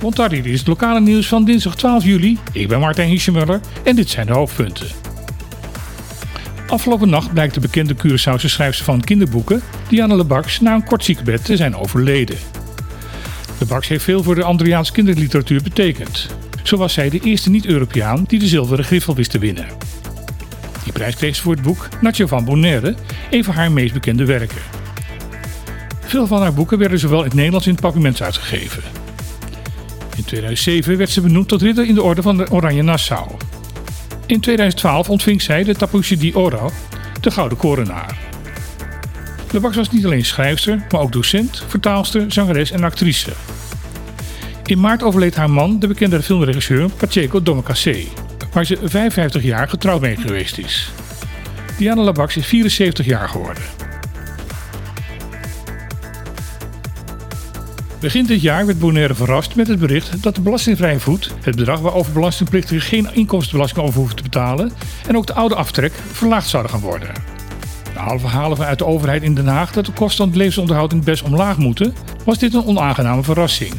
Montardi, is het lokale nieuws van dinsdag 12 juli. Ik ben Martijn Hiesjemuller en dit zijn de hoofdpunten. Afgelopen nacht blijkt de bekende Curaçaose schrijfster van kinderboeken, Diana Lebax, na een kort ziekbed te zijn overleden. Lebax heeft veel voor de Andriaanse kinderliteratuur betekend. Zo was zij de eerste niet-Europeaan die de zilveren griffel wist te winnen. Die prijs kreeg ze voor het boek Nacho van Bonaire, een van haar meest bekende werken. Veel van haar boeken werden zowel in het Nederlands in het Papierments uitgegeven. In 2007 werd ze benoemd tot ridder in de orde van de Oranje Nassau. In 2012 ontving zij de Tapucci di Oro, de Gouden Korenaar. Lebax was niet alleen schrijfster, maar ook docent, vertaalster, zangeres en actrice. In maart overleed haar man, de bekende filmregisseur Pacheco Domecasé, waar ze 55 jaar getrouwd mee geweest is. Diana Labax is 74 jaar geworden. Begin dit jaar werd Bonaire verrast met het bericht dat de belastingvrije voet, het bedrag waarover belastingplichtigen geen inkomstenbelasting over hoeven te betalen, en ook de oude aftrek verlaagd zouden gaan worden. Na halve halen vanuit de overheid in Den Haag dat de kosten van het levensonderhoud in best omlaag moeten, was dit een onaangename verrassing.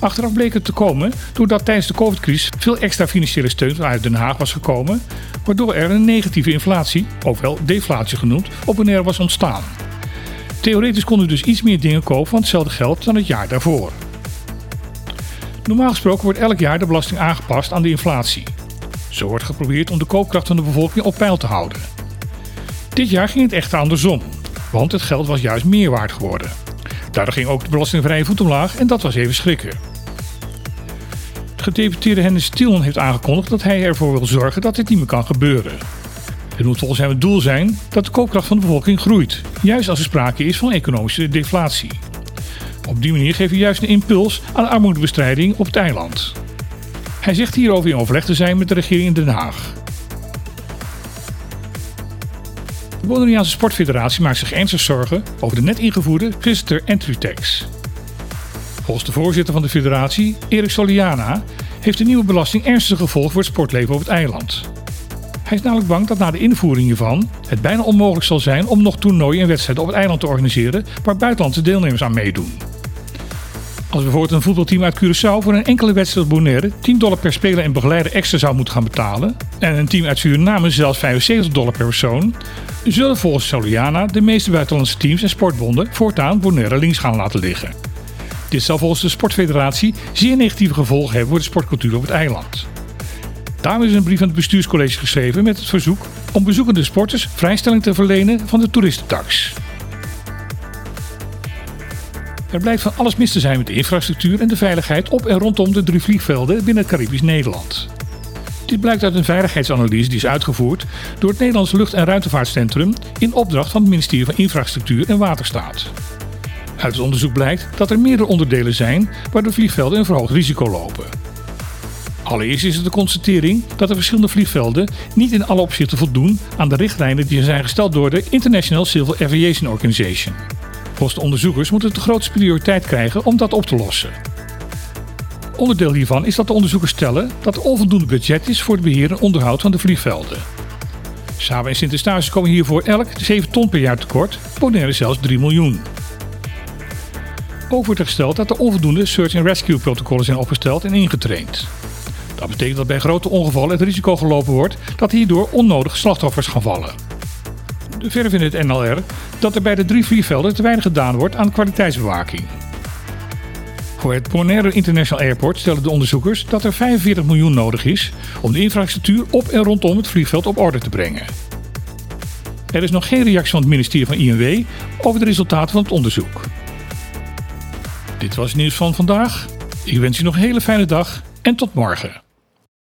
Achteraf bleek het te komen doordat tijdens de COVID-crisis veel extra financiële steun vanuit Den Haag was gekomen, waardoor er een negatieve inflatie, ook wel deflatie genoemd, op Bonaire was ontstaan. Theoretisch konden dus iets meer dingen kopen van hetzelfde geld dan het jaar daarvoor. Normaal gesproken wordt elk jaar de belasting aangepast aan de inflatie. Zo wordt geprobeerd om de koopkracht van de bevolking op peil te houden. Dit jaar ging het echter andersom, want het geld was juist meer waard geworden. Daardoor ging ook de belastingvrije voet omlaag en dat was even schrikken. Gedeputeerde Hennis Stielen heeft aangekondigd dat hij ervoor wil zorgen dat dit niet meer kan gebeuren. Het moet volgens hem het doel zijn dat de koopkracht van de bevolking groeit, juist als er sprake is van economische deflatie. Op die manier geeft hij juist een impuls aan armoedebestrijding op het eiland. Hij zegt hierover in overleg te zijn met de regering in Den Haag. De Bonaireaanse Sportfederatie maakt zich ernstig zorgen over de net ingevoerde visitor entry tax. Volgens de voorzitter van de federatie, Erik Soliana, heeft de nieuwe belasting ernstige gevolgen voor het sportleven op het eiland. Hij is namelijk bang dat na de invoering hiervan het bijna onmogelijk zal zijn om nog toernooien en wedstrijden op het eiland te organiseren waar buitenlandse deelnemers aan meedoen. Als bijvoorbeeld een voetbalteam uit Curaçao voor een enkele wedstrijd op Bonaire 10 dollar per speler en begeleider extra zou moeten gaan betalen en een team uit Suriname zelfs 75 dollar per persoon, zullen volgens Soliana de meeste buitenlandse teams en sportbonden voortaan Bonaire links gaan laten liggen. Dit zal volgens de Sportfederatie zeer negatieve gevolgen hebben voor de sportcultuur op het eiland. Daarom is een brief aan het bestuurscollege geschreven met het verzoek om bezoekende sporters vrijstelling te verlenen van de toeristentax. Er blijkt van alles mis te zijn met de infrastructuur en de veiligheid op en rondom de drie vliegvelden binnen het Caribisch Nederland. Dit blijkt uit een veiligheidsanalyse die is uitgevoerd door het Nederlands Lucht- en Ruimtevaartcentrum in opdracht van het ministerie van Infrastructuur en Waterstaat. Uit het onderzoek blijkt dat er meerdere onderdelen zijn waar de vliegvelden een verhoogd risico lopen. Allereerst is het de constatering dat de verschillende vliegvelden niet in alle opzichten voldoen aan de richtlijnen die zijn gesteld door de International Civil Aviation Organization. Volgens de onderzoekers moet het de grootste prioriteit krijgen om dat op te lossen. Onderdeel hiervan is dat de onderzoekers stellen dat er onvoldoende budget is voor het beheer en onderhoud van de vliegvelden. Saba en Sint-Eustatius komen hiervoor elk 7 ton per jaar tekort, Bonaire zelfs 3 miljoen. Ook wordt er gesteld dat er onvoldoende search and rescue protocollen zijn opgesteld en ingetraind. Dat betekent dat bij grote ongevallen het risico gelopen wordt dat hierdoor onnodig slachtoffers gaan vallen. Verder vindt het NLR dat er bij de drie vliegvelden te weinig gedaan wordt aan kwaliteitsbewaking. Voor het Bonaire International Airport stellen de onderzoekers dat er 45 miljoen nodig is om de infrastructuur op en rondom het vliegveld op orde te brengen. Er is nog geen reactie van het ministerie van INW over de resultaten van het onderzoek. Dit was het nieuws van vandaag. Ik wens u nog een hele fijne dag en tot morgen.